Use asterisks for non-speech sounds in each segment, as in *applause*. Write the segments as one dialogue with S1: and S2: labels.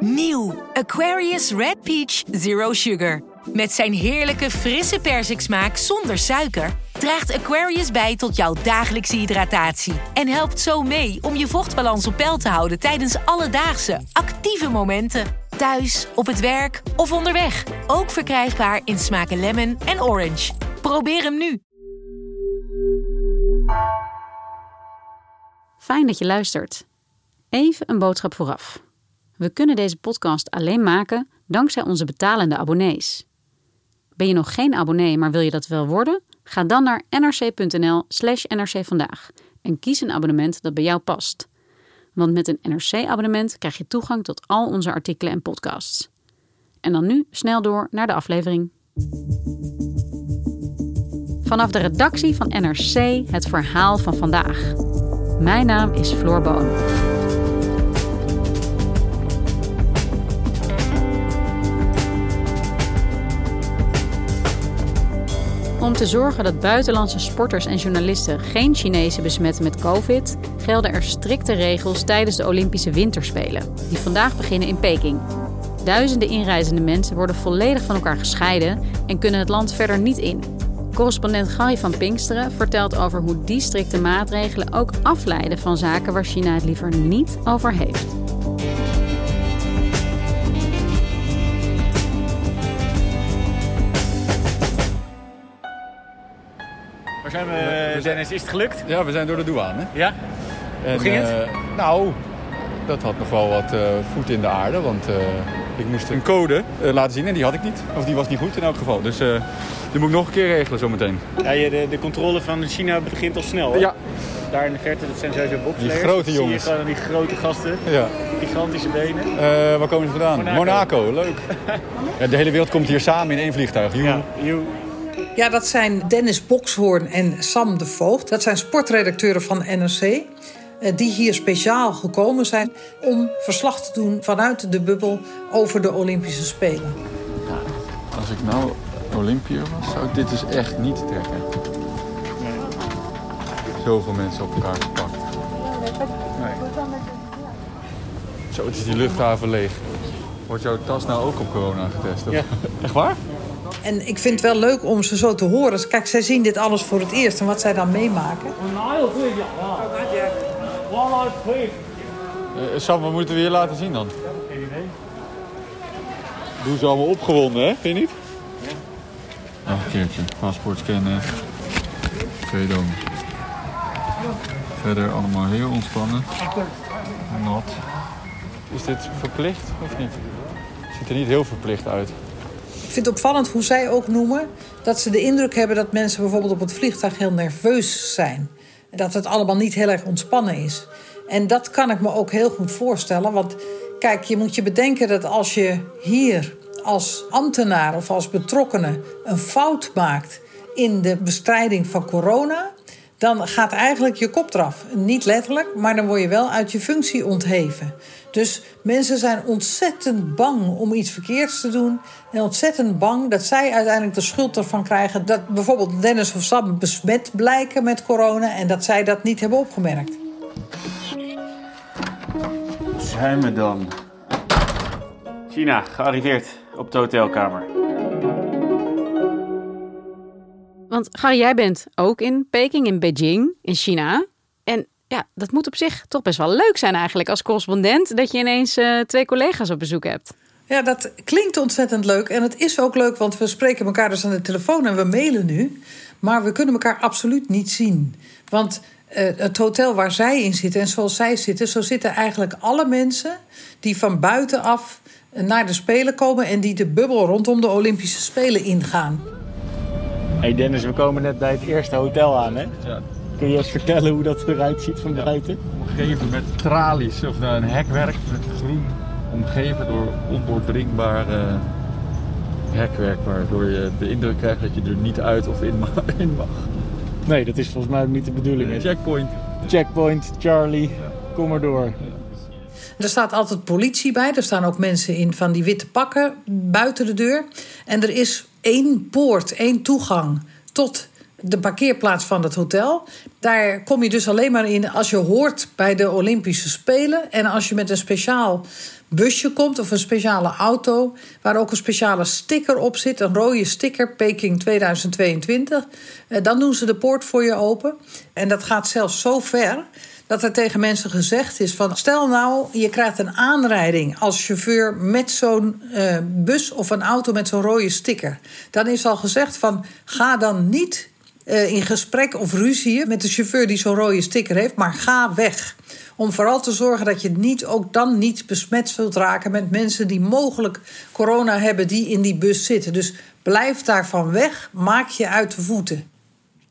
S1: Nieuw Aquarius Red Peach Zero Sugar. Met zijn heerlijke frisse persiksmaak zonder suiker draagt Aquarius bij tot jouw dagelijkse hydratatie en helpt zo mee om je vochtbalans op peil te houden tijdens alledaagse actieve momenten. Thuis, op het werk of onderweg. Ook verkrijgbaar in smaken lemon en orange. Probeer hem nu.
S2: Fijn dat je luistert. Even een boodschap vooraf. We kunnen deze podcast alleen maken dankzij onze betalende abonnees. Ben je nog geen abonnee, maar wil je dat wel worden? Ga dan naar nrc.nl/slash nrcvandaag en kies een abonnement dat bij jou past. Want met een NRC-abonnement krijg je toegang tot al onze artikelen en podcasts. En dan nu snel door naar de aflevering. Vanaf de redactie van NRC het verhaal van vandaag. Mijn naam is Floor Boon. Om te zorgen dat buitenlandse sporters en journalisten geen Chinezen besmetten met COVID, gelden er strikte regels tijdens de Olympische Winterspelen, die vandaag beginnen in Peking. Duizenden inreizende mensen worden volledig van elkaar gescheiden en kunnen het land verder niet in. Correspondent Gary van Pinksteren vertelt over hoe die strikte maatregelen ook afleiden van zaken waar China het liever niet over heeft.
S3: Waar zijn we, Dennis? Is het gelukt?
S4: Ja, we zijn door de douane.
S3: Ja?
S4: En,
S3: Hoe ging het?
S4: eh, nou, dat had nog wel wat eh, voet in de aarde. Want eh, ik moest een code eh, laten zien en die had ik niet. Of die was niet goed in elk geval. Dus eh, die moet ik nog een keer regelen zometeen.
S3: Ja, je- de, de controle van China begint al snel. Hè?
S4: Ja,
S3: Daar in de verte, dat zijn sowieso bobsleiers.
S4: Die grote
S3: zie
S4: jongens.
S3: je gewoon die grote gasten,
S4: ja.
S3: gigantische benen.
S4: Eh, waar komen ze vandaan?
S3: Monaco.
S4: Monaco, leuk. *laughs* ja, de hele wereld komt hier samen in één vliegtuig.
S3: Ja.
S5: Ja, dat zijn Dennis Bokshoorn en Sam de Voogd. Dat zijn sportredacteuren van NRC. eh, Die hier speciaal gekomen zijn om verslag te doen vanuit de bubbel over de Olympische Spelen.
S4: Als ik nou Olympiër was, zou ik dit dus echt niet trekken. Zoveel mensen op elkaar gepakt. Nee. Zo, het is die luchthaven leeg. Wordt jouw tas nou ook op corona getest? of?
S3: Ja. *laughs*
S4: Echt waar?
S5: En ik vind het wel leuk om ze zo te horen. Dus kijk, zij zien dit alles voor het eerst en wat zij dan meemaken.
S4: Uh, Sam, wat moeten we hier laten zien dan? Geen idee. Doe ze allemaal opgewonden, hè? Vind je niet? Ja. een keertje. Paspoort scannen. Credo. Verder allemaal heel ontspannen. Nat. Is dit verplicht of niet? Het ziet er niet heel verplicht uit.
S5: Ik vind het opvallend hoe zij ook noemen dat ze de indruk hebben dat mensen bijvoorbeeld op het vliegtuig heel nerveus zijn. Dat het allemaal niet heel erg ontspannen is. En dat kan ik me ook heel goed voorstellen. Want kijk, je moet je bedenken dat als je hier als ambtenaar of als betrokkenen een fout maakt in de bestrijding van corona, dan gaat eigenlijk je kop eraf. Niet letterlijk, maar dan word je wel uit je functie ontheven. Dus mensen zijn ontzettend bang om iets verkeerds te doen. En ontzettend bang dat zij uiteindelijk de schuld ervan krijgen. Dat bijvoorbeeld Dennis of Sam besmet blijken met corona. En dat zij dat niet hebben opgemerkt.
S3: Zijn we dan? China, gearriveerd op de hotelkamer.
S2: Want Gary, jij bent ook in Peking, in Beijing, in China. En ja, dat moet op zich toch best wel leuk zijn eigenlijk als correspondent... dat je ineens eh, twee collega's op bezoek hebt.
S5: Ja, dat klinkt ontzettend leuk. En het is ook leuk, want we spreken elkaar dus aan de telefoon en we mailen nu. Maar we kunnen elkaar absoluut niet zien. Want eh, het hotel waar zij in zitten en zoals zij zitten, zo zitten eigenlijk alle mensen die van buitenaf naar de Spelen komen en die de bubbel rondom de Olympische Spelen ingaan.
S3: Hey Dennis, we komen net bij het eerste hotel aan, hè?
S4: Ja.
S3: Kun je eens vertellen hoe dat eruit ziet van buiten?
S4: Omgeven met tralies of nou, een hekwerk met groen. Omgeven door ondoordringbaar eh, hekwerk. Waardoor je de indruk krijgt dat je er niet uit of in mag. *laughs* In mag.
S3: Nee, dat is volgens mij ook niet de bedoeling.
S4: Checkpoint.
S3: Checkpoint, Charlie, kom maar door.
S5: Er staat altijd politie bij. Er staan ook mensen in van die witte pakken buiten de deur. En er is één poort, één toegang tot de parkeerplaats van het hotel. Daar kom je dus alleen maar in als je hoort bij de Olympische Spelen. En als je met een speciaal busje komt of een speciale auto waar ook een speciale sticker op zit, een rode sticker Peking 2022, eh, dan doen ze de poort voor je open. En dat gaat zelfs zo ver dat er tegen mensen gezegd is van stel nou je krijgt een aanrijding als chauffeur met zo'n uh, bus of een auto met zo'n rode sticker. Dan is al gezegd van ga dan niet uh, in gesprek of ruzie met de chauffeur die zo'n rode sticker heeft, maar ga weg. Om vooral te zorgen dat je niet ook dan niet besmet zult raken met mensen die mogelijk corona hebben die in die bus zitten. Dus blijf daarvan weg, maak je uit de voeten.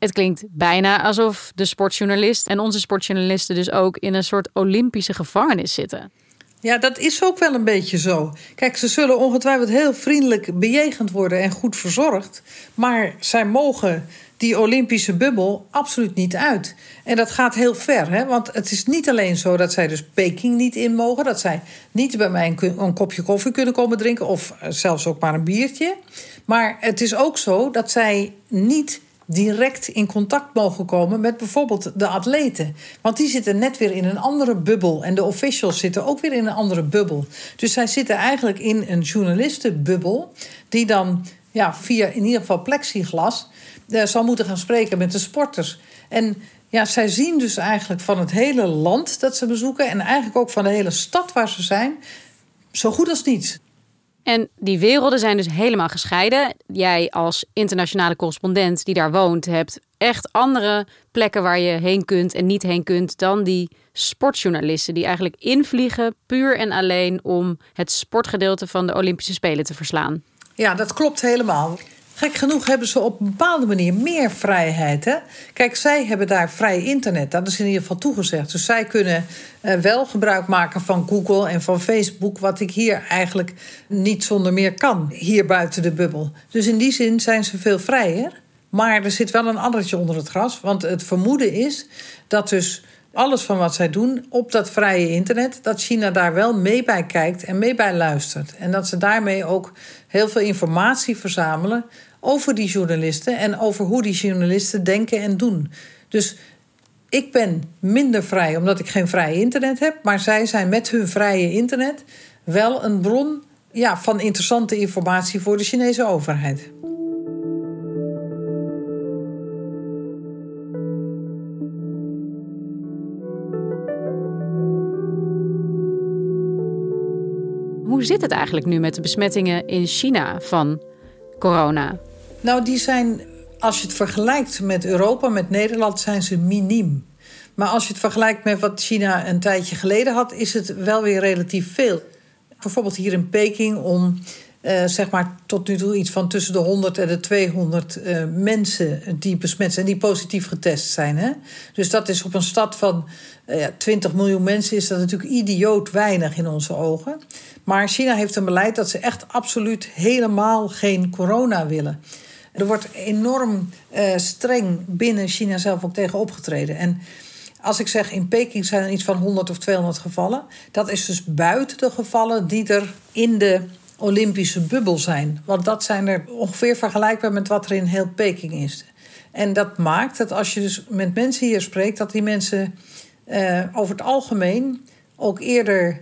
S2: Het klinkt bijna alsof de sportjournalist en onze sportjournalisten dus ook in een soort Olympische gevangenis zitten.
S5: Ja, dat is ook wel een beetje zo. Kijk, ze zullen ongetwijfeld heel vriendelijk bejegend worden en goed verzorgd. Maar zij mogen die Olympische bubbel absoluut niet uit. En dat gaat heel ver, hè? want het is niet alleen zo dat zij dus Peking niet in mogen, dat zij niet bij mij een, een kopje koffie kunnen komen drinken of eh, zelfs ook maar een biertje. Maar het is ook zo dat zij niet direct in contact mogen komen met bijvoorbeeld de atleten. Want die zitten net weer in een andere bubbel. En de officials zitten ook weer in een andere bubbel. Dus zij zitten eigenlijk in een journalistenbubbel. Die dan ja, via in ieder geval plexiglas uh, zal moeten gaan spreken met de sporters. En ja, zij zien dus eigenlijk van het hele land dat ze bezoeken. En eigenlijk ook van de hele stad waar ze zijn. Zo goed als niets.
S2: En die werelden zijn dus helemaal gescheiden. Jij als internationale correspondent die daar woont, hebt echt andere plekken waar je heen kunt en niet heen kunt dan die sportjournalisten die eigenlijk invliegen puur en alleen om het sportgedeelte van de Olympische Spelen te verslaan.
S5: Ja, dat klopt helemaal. Gek genoeg hebben ze op een bepaalde manier meer vrijheid. Hè? Kijk, zij hebben daar vrij internet. Dat is in ieder geval toegezegd. Dus zij kunnen uh, wel gebruik maken van Google en van Facebook. Wat ik hier eigenlijk niet zonder meer kan. Hier buiten de bubbel. Dus in die zin zijn ze veel vrijer. Maar er zit wel een addertje onder het gras. Want het vermoeden is dat dus alles van wat zij doen op dat vrije internet, dat China daar wel mee bij kijkt en mee bij luistert. En dat ze daarmee ook heel veel informatie verzamelen over die journalisten en over hoe die journalisten denken en doen. Dus ik ben minder vrij omdat ik geen vrije internet heb, maar zij zijn met hun vrije internet wel een bron ja, van interessante informatie voor de Chinese overheid.
S2: Hoe zit het eigenlijk nu met de besmettingen in China van corona?
S5: Nou, die zijn, als je het vergelijkt met Europa, met Nederland, zijn ze miniem. Maar als je het vergelijkt met wat China een tijdje geleden had, is het wel weer relatief veel. Bijvoorbeeld hier in Peking om uh, zeg maar tot nu toe iets van tussen de 100 en de 200 uh, eh, mensen die besmet zijn, die positief getest zijn. Hè? Dus dat is op een stad van uh, eh, 20 miljoen mensen, is dat natuurlijk idioot weinig in onze ogen. Maar China heeft een beleid dat ze echt absoluut helemaal geen corona willen. Er wordt enorm uh, streng binnen China zelf ook tegen opgetreden. En als ik zeg in Peking zijn er iets van 100 of 200 gevallen, dat is dus buiten de gevallen die er in de Olympische bubbel zijn. Want dat zijn er ongeveer vergelijkbaar met wat er in heel Peking is. En dat maakt dat als je dus met mensen hier spreekt, dat die mensen uh, over het algemeen ook eerder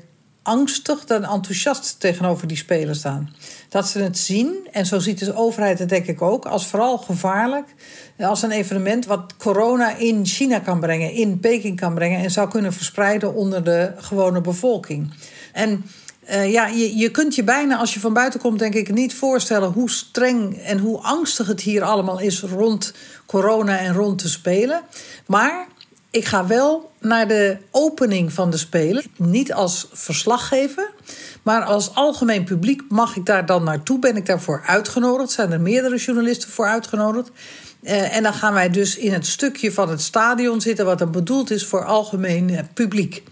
S5: angstig dan enthousiast tegenover die spelen staan. Dat ze het zien, en zo ziet de overheid het denk ik ook, als vooral gevaarlijk. Als een evenement wat corona in China kan brengen, in Peking kan brengen en zou kunnen verspreiden onder de gewone bevolking. En uh, ja, je, je kunt je bijna, als je van buiten komt, denk ik, niet voorstellen hoe streng en hoe angstig het hier allemaal is rond corona en rond te spelen. Maar ik ga wel naar de opening van de Spelen. Niet als verslaggever, maar als algemeen publiek mag ik daar dan naartoe. Ben ik daarvoor uitgenodigd. Zijn er meerdere journalisten voor uitgenodigd. Uh, en dan gaan wij dus in het stukje van het stadion zitten, wat dan bedoeld is voor algemeen uh, publiek.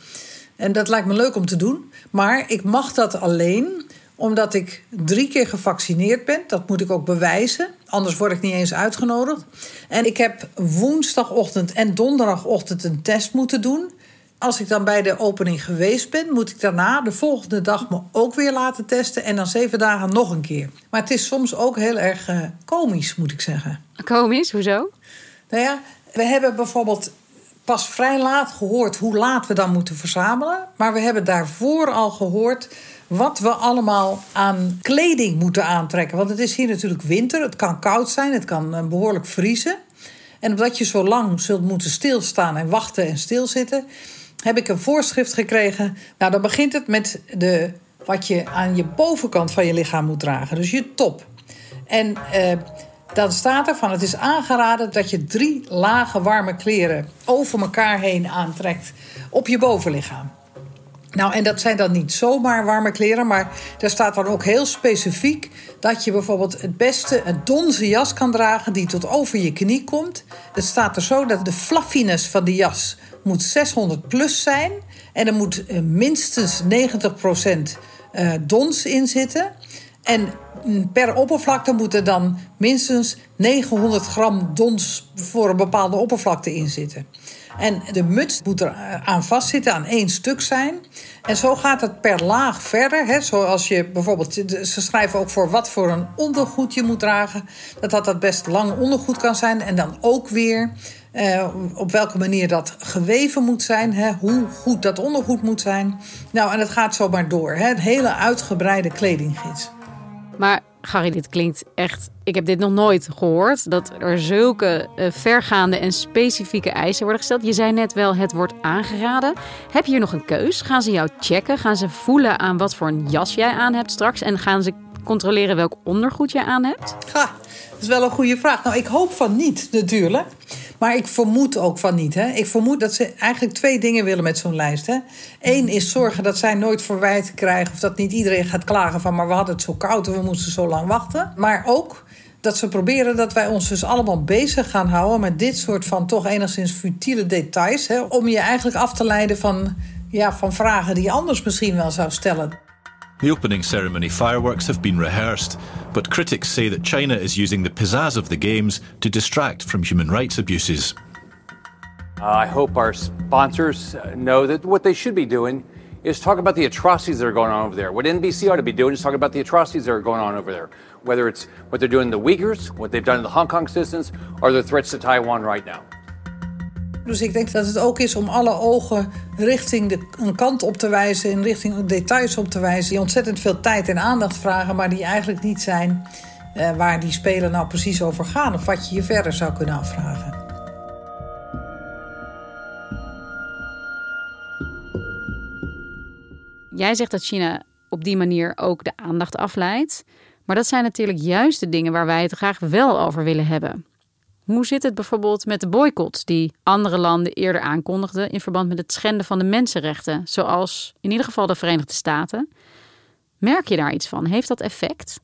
S5: En dat lijkt me leuk om te doen. Maar ik mag dat alleen omdat ik drie keer gevaccineerd ben. Dat moet ik ook bewijzen. Anders word ik niet eens uitgenodigd. En ik heb woensdagochtend en donderdagochtend een test moeten doen. Als ik dan bij de opening geweest ben, moet ik daarna de volgende dag me ook weer laten testen. En dan zeven dagen nog een keer. Maar het is soms ook heel erg uh, komisch, moet ik zeggen.
S2: Komisch? Hoezo?
S5: Nou ja, we hebben bijvoorbeeld pas vrij laat gehoord hoe laat we dan moeten verzamelen. Maar we hebben daarvoor al gehoord wat we allemaal aan kleding moeten aantrekken. Want het is hier natuurlijk winter, het kan koud zijn, het kan eh, behoorlijk vriezen. En omdat je zo lang zult moeten stilstaan en wachten en stilzitten, heb ik een voorschrift gekregen. Nou, dan begint het met de, wat je aan je bovenkant van je lichaam moet dragen, dus je top. En eh, dan staat er van: het is aangeraden dat je drie lage warme kleren over elkaar heen aantrekt op je bovenlichaam. Nou, en dat zijn dan niet zomaar warme kleren, maar daar staat dan ook heel specifiek dat je bijvoorbeeld het beste een donze jas kan dragen die tot over je knie komt. Het staat er zo dat de fluffiness van de jas moet 600 plus zijn en er moet eh, minstens 90% eh, dons in zitten. En per oppervlakte moet er dan minstens 900 gram dons voor een bepaalde oppervlakte in zitten. En de muts moet er eh, aan vastzitten, aan één stuk zijn. En zo gaat het per laag verder. Hè? Zoals je bijvoorbeeld, ze schrijven ook voor wat voor een ondergoed je moet dragen. Dat dat, dat best lang ondergoed kan zijn. En dan ook weer eh, op welke manier dat geweven moet zijn. Hè? Hoe goed dat ondergoed moet zijn. Nou, en het gaat zo maar door. Hè? Een hele uitgebreide kledinggids.
S2: Maar Gary, dit klinkt echt. Ik heb dit nog nooit gehoord. Dat er zulke uh, vergaande en specifieke eisen worden gesteld. Je zei net wel, het wordt aangeraden. Heb je hier nog een keus? Gaan ze jou checken? Gaan ze voelen aan wat voor een jas jij aan hebt straks? En gaan ze controleren welk ondergoed je aan hebt?
S5: Ha, dat is wel een goede vraag. Nou, ik hoop van niet, natuurlijk. Maar ik vermoed ook van niet. Hè. Ik vermoed dat ze eigenlijk twee dingen willen met zo'n lijst. Hè. Eén is zorgen dat zij nooit verwijt krijgen... of dat niet iedereen gaat klagen van... maar we hadden het zo koud en we moesten zo lang wachten. Maar ook dat ze proberen dat wij ons dus allemaal bezig gaan houden... met dit soort van toch enigszins futiele details... Hè, om je eigenlijk af te leiden van, ja, van vragen die je anders misschien wel zou stellen.
S6: The opening ceremony fireworks have been rehearsed, but critics say that China is using the pizzazz of the Games to distract from human rights abuses.
S7: Uh, I hope our sponsors uh, know that what they should be doing is talk about the atrocities that are going on over there. What NBC ought to be doing is talk about the atrocities that are going on over there, whether it's what they're doing to the Uyghurs, what they've done to the Hong Kong citizens, or the threats to Taiwan right now.
S5: Dus ik denk dat het ook is om alle ogen richting de, een kant op te wijzen... en richting details op te wijzen... die ontzettend veel tijd en aandacht vragen... maar die eigenlijk niet zijn uh, waar die spelen nou precies over gaan... of wat je je verder zou kunnen afvragen.
S2: Jij zegt dat China op die manier ook de aandacht afleidt... maar dat zijn natuurlijk juist de dingen waar wij het graag wel over willen hebben... Hoe zit het bijvoorbeeld met de boycotts die andere landen eerder aankondigden in verband met het schenden van de mensenrechten, zoals in ieder geval de Verenigde Staten? Merk je daar iets van? Heeft dat effect?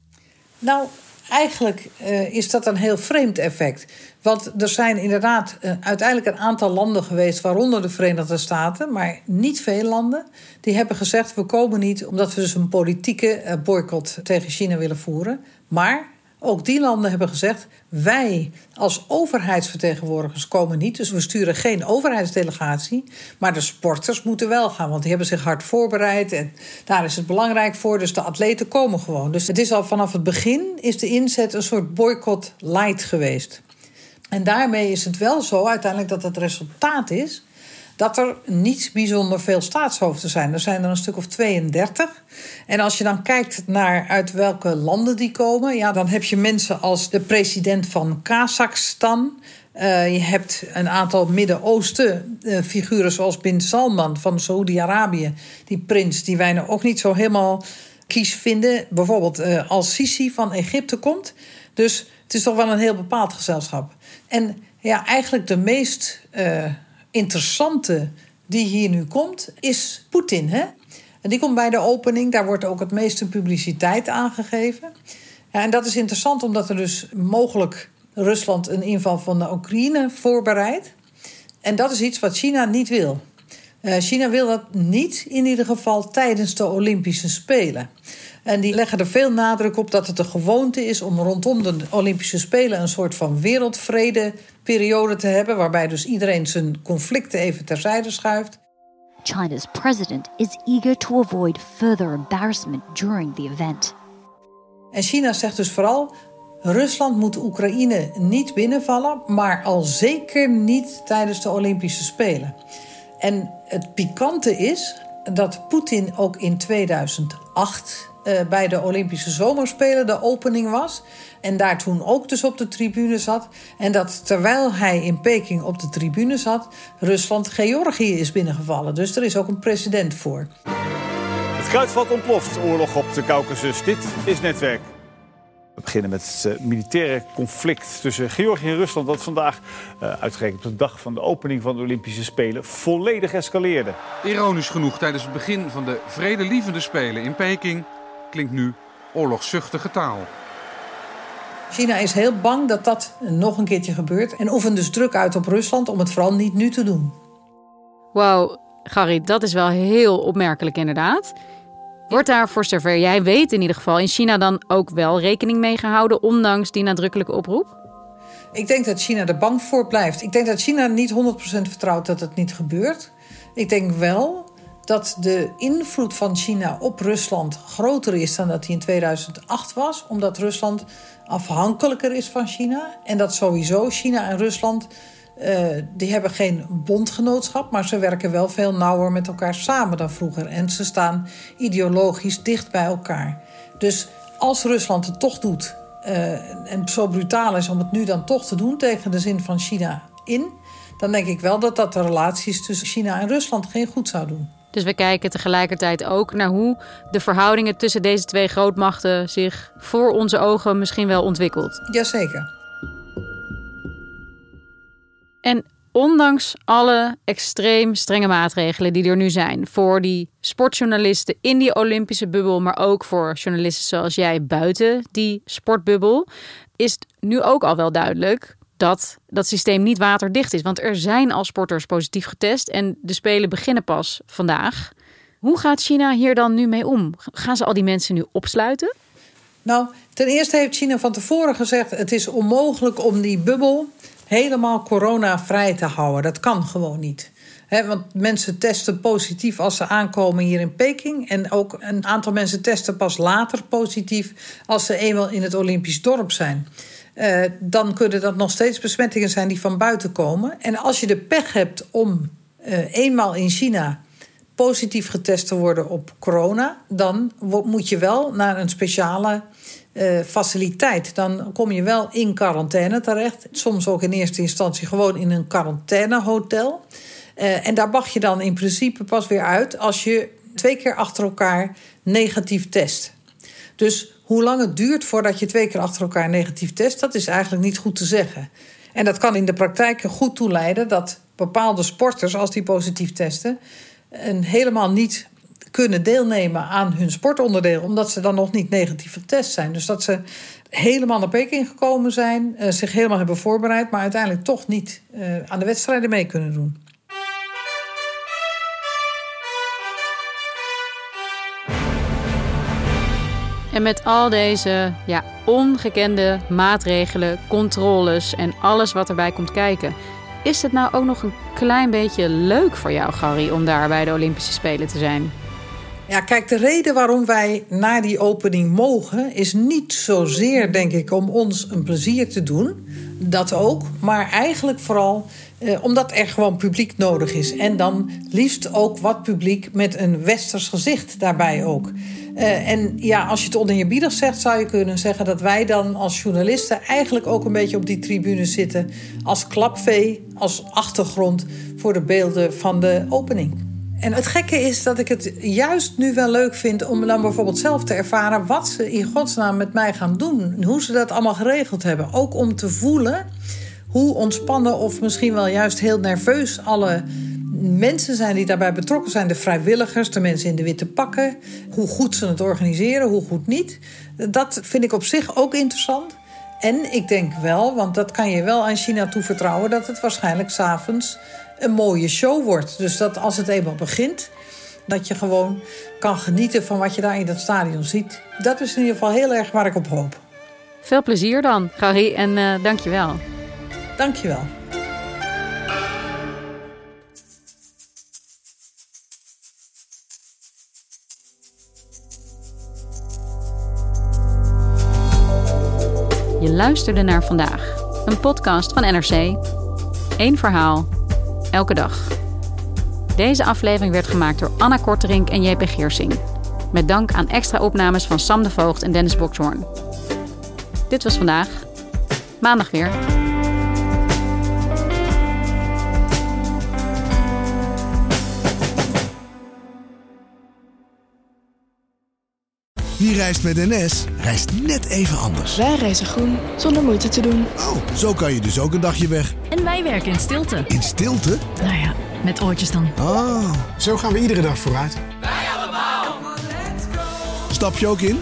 S5: Nou, eigenlijk uh, is dat een heel vreemd effect. Want er zijn inderdaad uh, uiteindelijk een aantal landen geweest, waaronder de Verenigde Staten, maar niet veel landen, die hebben gezegd: we komen niet omdat we dus een politieke uh, boycott tegen China willen voeren. Maar ook die landen hebben gezegd: wij als overheidsvertegenwoordigers komen niet. Dus we sturen geen overheidsdelegatie. Maar de sporters moeten wel gaan, want die hebben zich hard voorbereid. En daar is het belangrijk voor. Dus de atleten komen gewoon. Dus het is al vanaf het begin is de inzet een soort boycott light geweest. En daarmee is het wel zo uiteindelijk dat het resultaat is dat er niet bijzonder veel staatshoofden zijn. Er zijn er een stuk of 32. En als je dan kijkt naar uit welke landen die komen, ja, dan heb je mensen als de president van Kazachstan. Uh, je hebt een aantal Midden-Oosten uh, figuren zoals Bin Salman van Saoedi-Arabië. Die prins die wij nou ook niet zo helemaal kies vinden. Bijvoorbeeld uh, Al-Sisi van Egypte komt. Dus het is toch wel een heel bepaald gezelschap. En ja, eigenlijk de meest interessante die hier nu komt, is Poetin. Hè? En die komt bij de opening, daar wordt ook het meeste publiciteit aangegeven. En dat is interessant omdat er dus mogelijk Rusland een inval van de Oekraïne voorbereidt. En dat is iets wat China niet wil. Uh, China wil dat niet, in ieder geval tijdens de Olympische Spelen. En die leggen er veel nadruk op dat het de gewoonte is om rondom de Olympische Spelen een soort van wereldvredeperiode te hebben, waarbij dus iedereen zijn conflicten even terzijde schuift.
S8: China's president is eager to avoid further embarrassment during the event.
S5: En China zegt dus vooral: Rusland moet Oekraïne niet binnenvallen, maar al zeker niet tijdens de Olympische Spelen. En het pikante is dat Poetin ook in 2008 uh, bij de Olympische Zomerspelen de opening was. En daar toen ook dus op de tribune zat. En dat terwijl hij in Peking op de tribune zat, Rusland Georgië is binnengevallen. Dus er is ook een president voor.
S9: Het kruidvat ontploft, oorlog op de Caucasus. Dit is Netwerk. We beginnen met het uh, militaire conflict tussen Georgië en Rusland... dat vandaag, uh, uitgerekend op de dag van de opening van de Olympische Spelen... volledig escaleerde.
S10: Ironisch genoeg tijdens het begin van de vredelievende Spelen in Peking... klinkt nu oorlogszuchtige taal.
S5: China is heel bang dat dat nog een keertje gebeurt... en oefent dus druk uit op Rusland om het vooral niet nu te doen.
S2: Wauw, Gary, dat is wel heel opmerkelijk inderdaad... Wordt daar voor zover jij weet in ieder geval in China dan ook wel rekening mee gehouden, ondanks die nadrukkelijke oproep?
S5: Ik denk dat China er bang voor blijft. Ik denk dat China niet 100% vertrouwt dat het niet gebeurt. Ik denk wel dat de invloed van China op Rusland groter is dan dat die in 2008 was, omdat Rusland afhankelijker is van China en dat sowieso China en Rusland uh, die hebben geen bondgenootschap, maar ze werken wel veel nauwer met elkaar samen dan vroeger. En ze staan ideologisch dicht bij elkaar. Dus als Rusland het toch doet, uh, en zo brutaal is om het nu dan toch te doen tegen de zin van China in, dan denk ik wel dat dat de relaties tussen China en Rusland geen goed zou doen.
S2: Dus we kijken tegelijkertijd ook naar hoe de verhoudingen tussen deze twee grootmachten zich voor onze ogen misschien wel ontwikkelt.
S5: Jazeker.
S2: En ondanks alle extreem strenge maatregelen die er nu zijn voor die sportjournalisten in die Olympische bubbel, maar ook voor journalisten zoals jij buiten die sportbubbel, is het nu ook al wel duidelijk dat dat systeem niet waterdicht is. Want er zijn al sporters positief getest en de Spelen beginnen pas vandaag. Hoe gaat China hier dan nu mee om? Gaan ze al die mensen nu opsluiten?
S5: Nou, ten eerste heeft China van tevoren gezegd: het is onmogelijk om die bubbel helemaal corona-vrij te houden. Dat kan gewoon niet. want mensen testen positief als ze aankomen hier in Peking. En ook een aantal mensen testen pas later positief als ze eenmaal in het Olympisch dorp zijn. Uh, dan kunnen dat nog steeds besmettingen zijn die van buiten komen. En als je de pech hebt om uh, eenmaal in China positief getest te worden op corona, dan moet je wel naar een speciale uh, faciliteit. Dan kom je wel in quarantaine terecht. Soms ook in eerste instantie gewoon in een quarantainehotel. En daar mag je dan in principe pas weer uit als je twee keer achter elkaar negatief test. Dus hoe lang het duurt voordat je twee keer achter elkaar negatief test, dat is eigenlijk niet goed te zeggen. En dat kan in de praktijk goed toeleiden dat bepaalde sporters, als die positief testen, een helemaal niet kunnen deelnemen aan hun sportonderdeel, omdat ze dan nog niet negatief getest zijn. Dus dat ze helemaal naar Peking gekomen zijn, uh, zich helemaal hebben voorbereid, maar uiteindelijk toch niet uh, aan de wedstrijden mee kunnen doen.
S2: En met al deze ja, ongekende maatregelen, controles en alles wat erbij komt kijken, is het nou ook nog een klein beetje leuk voor jou, Gary, om daar bij de Olympische Spelen te zijn?
S5: Ja, kijk, de reden waarom wij naar die opening mogen, is niet zozeer, denk ik, om ons een plezier te doen. Dat ook, maar eigenlijk vooral eh, omdat er gewoon publiek nodig is. En dan liefst ook wat publiek met een westers gezicht daarbij ook. Uh, en ja, als je het onder je biedig zegt, zou je kunnen zeggen dat wij dan als journalisten eigenlijk ook een beetje op die tribune zitten als klapvee, als achtergrond voor de beelden van de opening. En het gekke is dat ik het juist nu wel leuk vind om dan bijvoorbeeld zelf te ervaren wat ze in godsnaam met mij gaan doen. Hoe ze dat allemaal geregeld hebben. Ook om te voelen hoe ontspannen of misschien wel juist heel nerveus alle mensen zijn die daarbij betrokken zijn. De vrijwilligers, de mensen in de witte pakken. Hoe goed ze het organiseren, hoe goed niet. Dat vind ik op zich ook interessant. En ik denk wel, want dat kan je wel aan China toevertrouwen, dat het waarschijnlijk s'avonds een mooie show wordt. Dus dat als het eenmaal begint, dat je gewoon kan genieten van wat je daar in dat stadion ziet. Dat is in ieder geval heel erg waar ik op hoop.
S2: Veel plezier dan, Gary, en uh, dank je wel.
S5: Je wel.
S2: Je luisterde naar vandaag, een podcast van NRC. Eén verhaal, elke dag. Deze aflevering werd gemaakt door Anna Korterink en JP Geersing. Met dank aan extra opnames van Sam de Voogd en Dennis Bokshoorn. Dit was vandaag. Maandag weer.
S11: Wie reist met NS, reist net even anders.
S12: Wij reizen groen, zonder moeite te doen.
S11: Oh, zo kan je dus ook een dagje weg.
S13: En wij werken in stilte.
S11: In stilte?
S13: Nou ja, met oortjes dan.
S11: Oh,
S14: zo gaan we iedere dag vooruit.
S11: Stap je ook in?